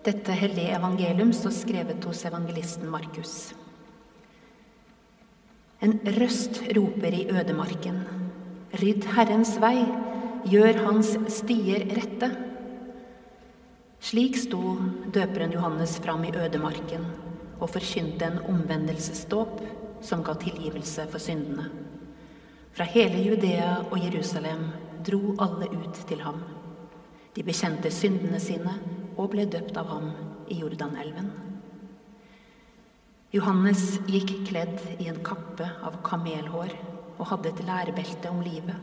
Dette hellige evangelium står skrevet hos evangelisten Markus. En røst roper i ødemarken. Rydd Herrens vei, gjør hans stier rette. Slik sto døperen Johannes fram i ødemarken og forkynte en omvendelsesdåp som ga tilgivelse for syndene. Fra hele Judea og Jerusalem dro alle ut til ham. De bekjente syndene sine og ble døpt av ham i Jordanelven. Johannes gikk kledd i en kappe av kamelhår og hadde et lærebelte om livet,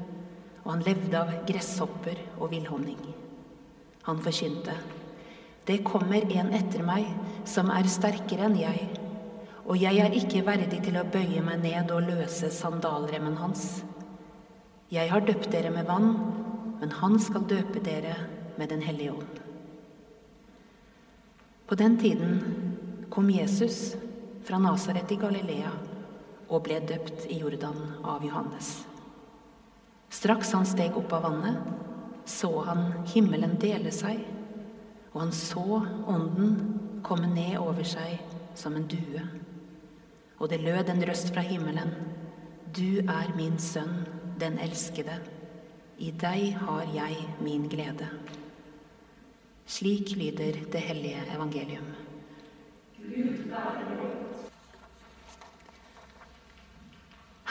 og han levde av gresshopper og villhonning. Han forkynte, Det kommer en etter meg som er sterkere enn jeg, og jeg er ikke verdig til å bøye meg ned og løse sandalremmen hans. Jeg har døpt dere med vann, men han skal døpe dere med Den hellige ånd. På den tiden kom Jesus fra Nasaret i Galilea og ble døpt i Jordan av Johannes. Straks han steg opp av vannet, så han himmelen dele seg, og han så Ånden komme ned over seg som en due. Og det lød en røst fra himmelen. Du er min sønn, den elskede. I deg har jeg min glede. Slik lyder det hellige evangelium.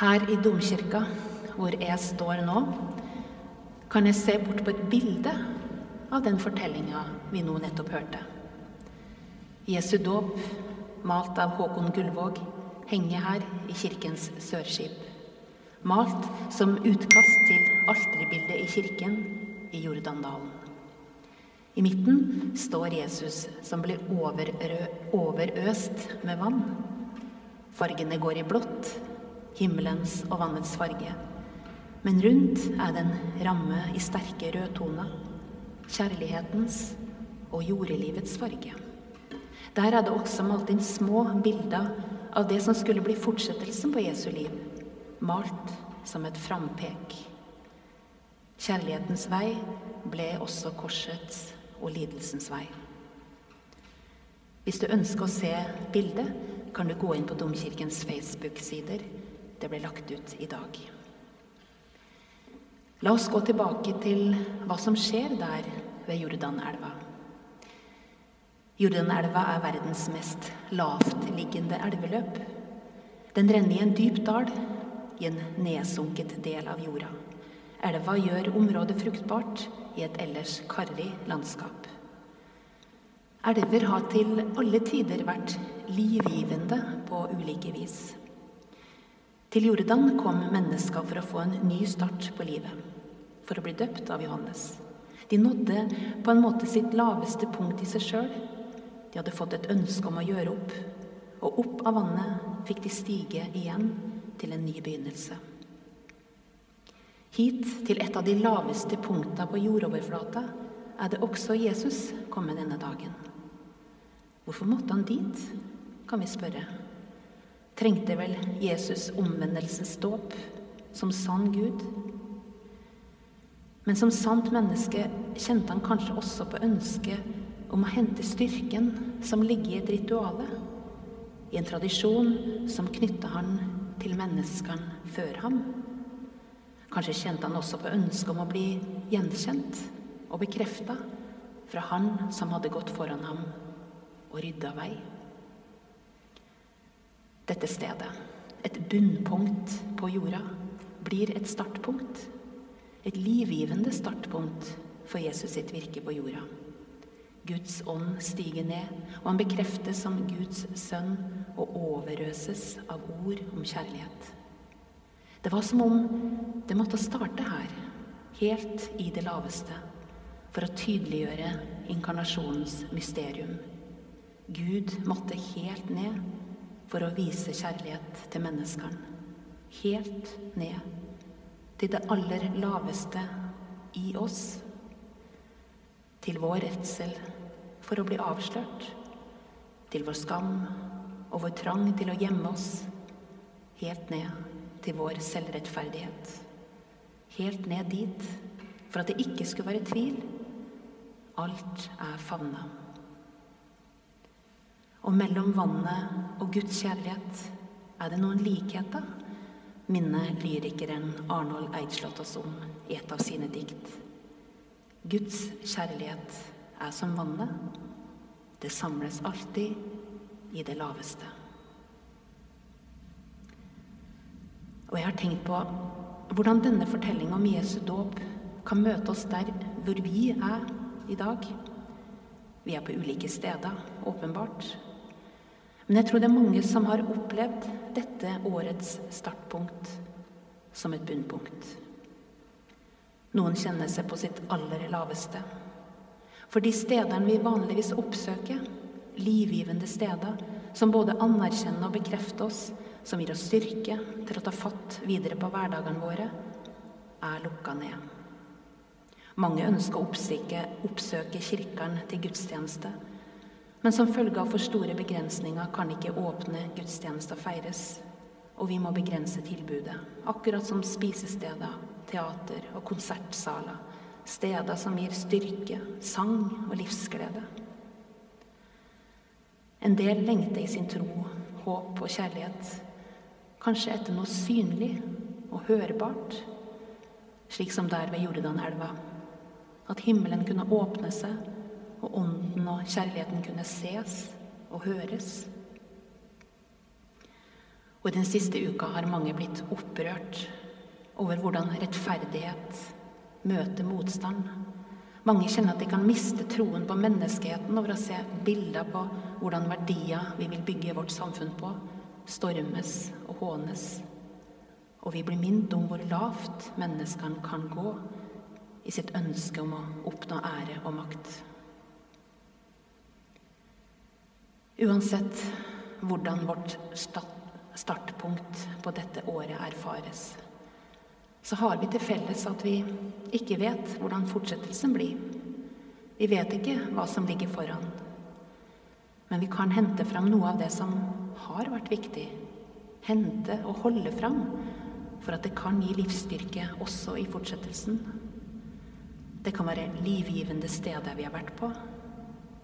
Her i domkirka, hvor jeg står nå, kan jeg se bort på et bilde av den fortellinga vi nå nettopp hørte. Jesu dåp, malt av Håkon Gullvåg, henger her i kirkens sørskip. Malt som utkast til alterbildet i kirken i Jordandalen. I midten står Jesus som blir overøst med vann. Fargene går i blått, himmelens og vannets farge. Men rundt er det en ramme i sterke rødtoner. Kjærlighetens og jordelivets farge. Der er det også malt inn små bilder av det som skulle bli fortsettelsen på Jesu liv, malt som et frampek. Kjærlighetens vei ble også korsets og lidelsens vei. Hvis du ønsker å se bildet, kan du gå inn på Domkirkens Facebook-sider. Det ble lagt ut i dag. La oss gå tilbake til hva som skjer der ved Jordanelva. Jordanelva er verdens mest lavtliggende elveløp. Den renner i en dyp dal, i en nedsunket del av jorda. Elva gjør området fruktbart i et ellers karrig landskap. Elver har til alle tider vært livgivende på ulike vis. Til Jordan kom mennesker for å få en ny start på livet, for å bli døpt av Johannes. De nådde på en måte sitt laveste punkt i seg sjøl. De hadde fått et ønske om å gjøre opp, og opp av vannet fikk de stige igjen til en ny begynnelse. Hit, til et av de laveste punkta på jordoverflata, er det også Jesus kommet denne dagen. Hvorfor måtte han dit, kan vi spørre. Trengte vel Jesus omvendelsesdåp som sann Gud? Men som sant menneske kjente han kanskje også på ønsket om å hente styrken som ligger i et rituale, i en tradisjon som knytta han til menneskene før ham. Kanskje kjente han også på ønsket om å bli gjenkjent og bekrefta fra han som hadde gått foran ham og rydda vei. Dette stedet, et bunnpunkt på jorda, blir et startpunkt. Et livgivende startpunkt for Jesus sitt virke på jorda. Guds ånd stiger ned, og han bekreftes som Guds sønn og overøses av ord om kjærlighet. Det var som om det måtte starte her, helt i det laveste, for å tydeliggjøre inkarnasjonens mysterium. Gud måtte helt ned for å vise kjærlighet til menneskene. Helt ned til det aller laveste i oss. Til vår redsel for å bli avslørt. Til vår skam og vår trang til å gjemme oss. Helt ned til vår selvrettferdighet. Helt ned dit, for at det ikke skulle være tvil. Alt er favna. Og mellom vannet og Guds kjærlighet er det noen likheter, minner lyrikeren Arnold Eidslott oss om i et av sine dikt. Guds kjærlighet er som vannet. Det samles alltid i det laveste. Og jeg har tenkt på hvordan denne fortellinga om Jesu dåp kan møte oss der hvor vi er i dag. Vi er på ulike steder, åpenbart. Men jeg tror det er mange som har opplevd dette årets startpunkt som et bunnpunkt. Noen kjenner seg på sitt aller laveste. For de stedene vi vanligvis oppsøker, livgivende steder, som både anerkjenner og bekrefter oss, som gir oss styrke til å ta fatt videre på hverdagene våre, er lukka ned. Mange ønsker å oppsøke, oppsøke kirkene til gudstjeneste, men som følge av for store begrensninger kan ikke åpne gudstjenester feires, og vi må begrense tilbudet, akkurat som spisesteder, teater og konsertsaler, steder som gir styrke, sang og livsglede. En del lengter i sin tro, håp og kjærlighet, kanskje etter noe synlig og hørbart, slik som der ved Jordanelva, at himmelen kunne åpne seg og ånden og kjærligheten kunne ses og høres. Og i den siste uka har mange blitt opprørt over hvordan rettferdighet møter motstand. Mange kjenner at de kan miste troen på menneskeheten over å se bilder på hvordan verdier vi vil bygge vårt samfunn på, stormes og hånes. Og vi blir minnet om hvor lavt menneskene kan gå i sitt ønske om å oppnå ære og makt. Uansett hvordan vårt startpunkt på dette året erfares, så har vi til felles at vi ikke vet hvordan fortsettelsen blir. Vi vet ikke hva som ligger foran. Men vi kan hente fram noe av det som har vært viktig. Hente og holde fram for at det kan gi livsstyrke også i fortsettelsen. Det kan være livgivende steder vi har vært på,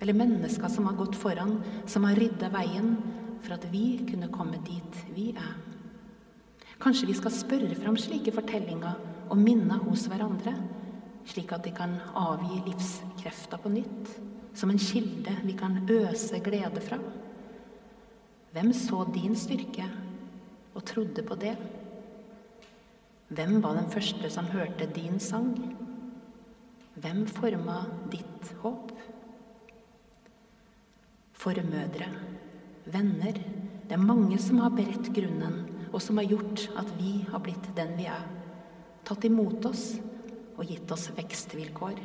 eller mennesker som har gått foran, som har rydda veien for at vi kunne komme dit vi er. Kanskje vi skal spørre fram slike fortellinger og minner hos hverandre, slik at de kan avgi livskrefter på nytt, som en kilde vi kan øse glede fra. Hvem så din styrke og trodde på det? Hvem var den første som hørte din sang? Hvem forma ditt håp? formødre, venner. Det er mange som har beredt grunnen, og som har gjort at vi har blitt den vi er. Tatt imot oss og gitt oss vekstvilkår.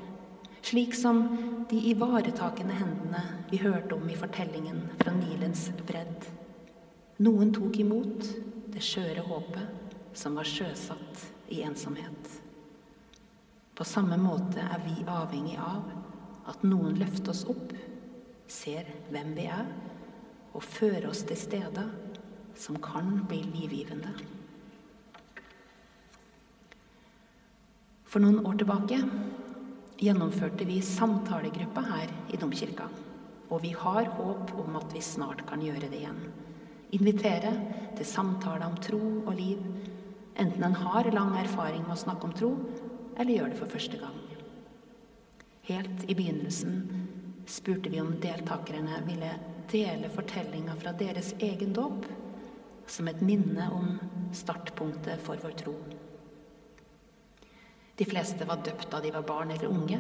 Slik som de ivaretakende hendene vi hørte om i fortellingen fra Nilens bredd. Noen tok imot det skjøre håpet som var sjøsatt i ensomhet. På samme måte er vi avhengig av at noen løfter oss opp ser hvem vi er, og fører oss til steder som kan bli livgivende. For noen år tilbake gjennomførte vi samtalegruppa her i Domkirka. Og vi har håp om at vi snart kan gjøre det igjen. Invitere til samtaler om tro og liv, enten en har lang erfaring med å snakke om tro, eller gjør det for første gang. Helt i begynnelsen spurte vi om deltakerne ville dele fortellinga fra deres egen dåp som et minne om startpunktet for vår tro. De fleste var døpt da de var barn eller unge,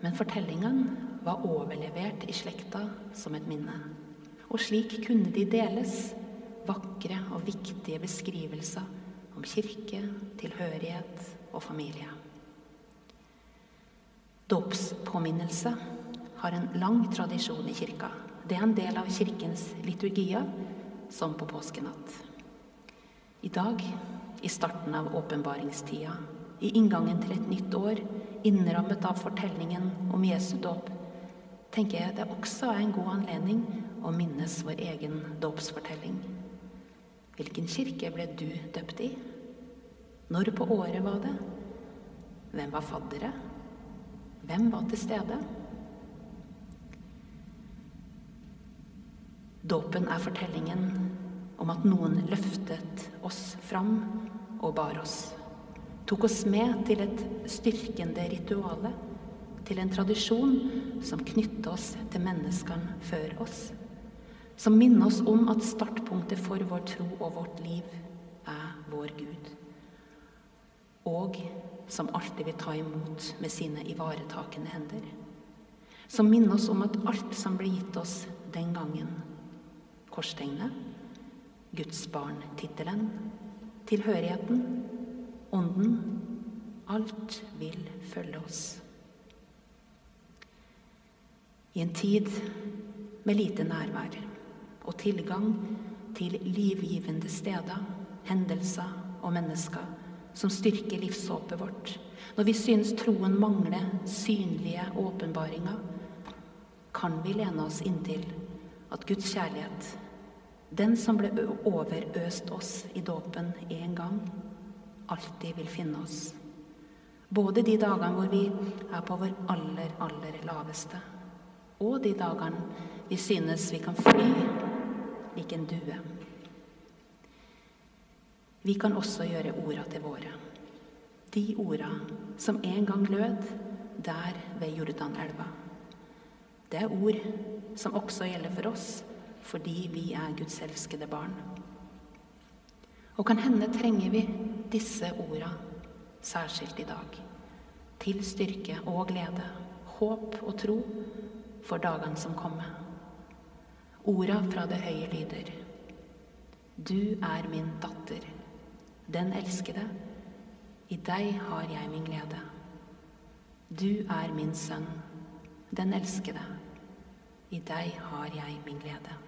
men fortellingene var overlevert i slekta som et minne. Og slik kunne de deles, vakre og viktige beskrivelser om kirke, tilhørighet og familie. Dåpspåminnelse har en lang tradisjon i kirka. Det er en del av kirkens liturgier, som på påskenatt. I dag, i starten av åpenbaringstida, i inngangen til et nytt år, innrammet av fortellingen om Jesu dåp, tenker jeg det også er en god anledning å minnes vår egen dåpsfortelling. Hvilken kirke ble du døpt i? Når på året var det? Hvem var faddere? Hvem var til stede? Dåpen er fortellingen om at noen løftet oss fram og bar oss. Tok oss med til et styrkende rituale, til en tradisjon som knyttet oss til menneskene før oss. Som minner oss om at startpunktet for vår tro og vårt liv er vår Gud. Og som alltid vil ta imot med sine ivaretakende hender. Som minner oss om at alt som ble gitt oss den gangen, korstegnet, Guds barn-tittelen, tilhørigheten, ånden, alt vil følge oss. I en tid med lite nærvær og tilgang til livgivende steder, hendelser og mennesker som styrker livshåpet vårt, når vi synes troen mangler synlige åpenbaringer, kan vi lene oss inntil at Guds kjærlighet, den som ble overøst oss i dåpen en gang, alltid vil finne oss. Både de dagene hvor vi er på vår aller, aller laveste, og de dagene vi synes vi kan fly lik en due. Vi kan også gjøre orda til våre. De orda som en gang lød der ved Jordanelva. Det er ord som også gjelder for oss fordi vi er Guds elskede barn. Og kan hende trenger vi disse orda særskilt i dag. Til styrke og glede, håp og tro for dagene som kommer. Orda fra det høye lyder. Du er min datter, den elskede. I deg har jeg min glede. Du er min sønn, den elskede. I deg har jeg min glede.